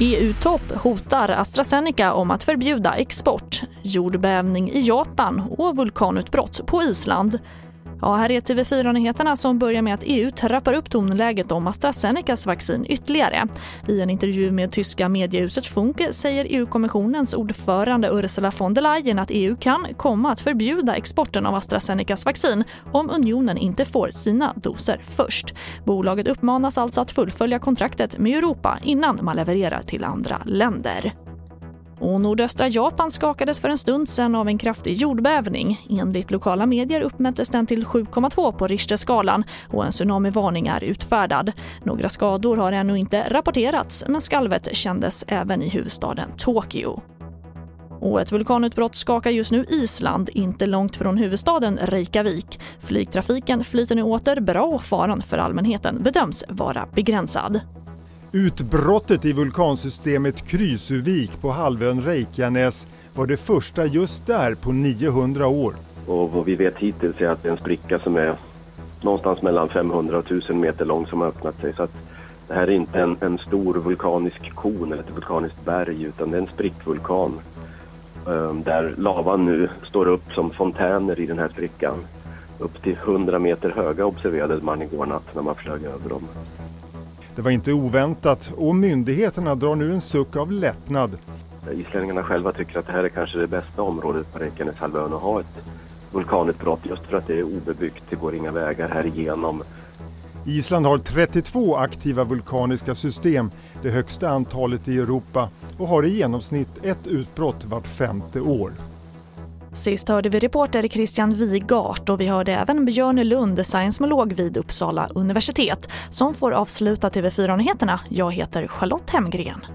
EU-topp hotar AstraZeneca om att förbjuda export, jordbävning i Japan och vulkanutbrott på Island. Ja, här är TV4-nyheterna som börjar med att EU trappar upp tonläget om AstraZenecas vaccin ytterligare. I en intervju med tyska mediehuset Funke säger EU-kommissionens ordförande Ursula von der Leyen att EU kan komma att förbjuda exporten av AstraZenecas vaccin om unionen inte får sina doser först. Bolaget uppmanas alltså att fullfölja kontraktet med Europa innan man levererar till andra länder. Och nordöstra Japan skakades för en stund sedan av en kraftig jordbävning. Enligt lokala medier uppmättes den till 7,2 på Richterskalan och en tsunamivarning är utfärdad. Några skador har ännu inte rapporterats men skalvet kändes även i huvudstaden Tokyo. Och ett vulkanutbrott skakar just nu Island, inte långt från huvudstaden Reykjavik. Flygtrafiken flyter nu åter bra och faran för allmänheten bedöms vara begränsad. Utbrottet i vulkansystemet Krysuvik på halvön Reykjanes var det första just där på 900 år. Och vad vi vet hittills är att det är en spricka som är någonstans mellan 500 och 1000 meter lång som har öppnat sig. Så att det här är inte en, en stor vulkanisk kon eller ett vulkaniskt berg utan det är en sprickvulkan. Ehm, där lavan nu står upp som fontäner i den här sprickan. Upp till 100 meter höga observerade man igår natt när man flög över dem. Det var inte oväntat och myndigheterna drar nu en suck av lättnad. Islänningarna själva tycker att det här är kanske det bästa området på Reykjaneshalvön att ha ett vulkanutbrott just för att det är obebyggt. Det går inga vägar här igenom. Island har 32 aktiva vulkaniska system, det högsta antalet i Europa och har i genomsnitt ett utbrott vart femte år. Sist hörde vi reporter Christian Wigart och vi hörde även Björn Lund, seismolog vid Uppsala universitet, som får avsluta TV4-nyheterna. Jag heter Charlotte Hemgren.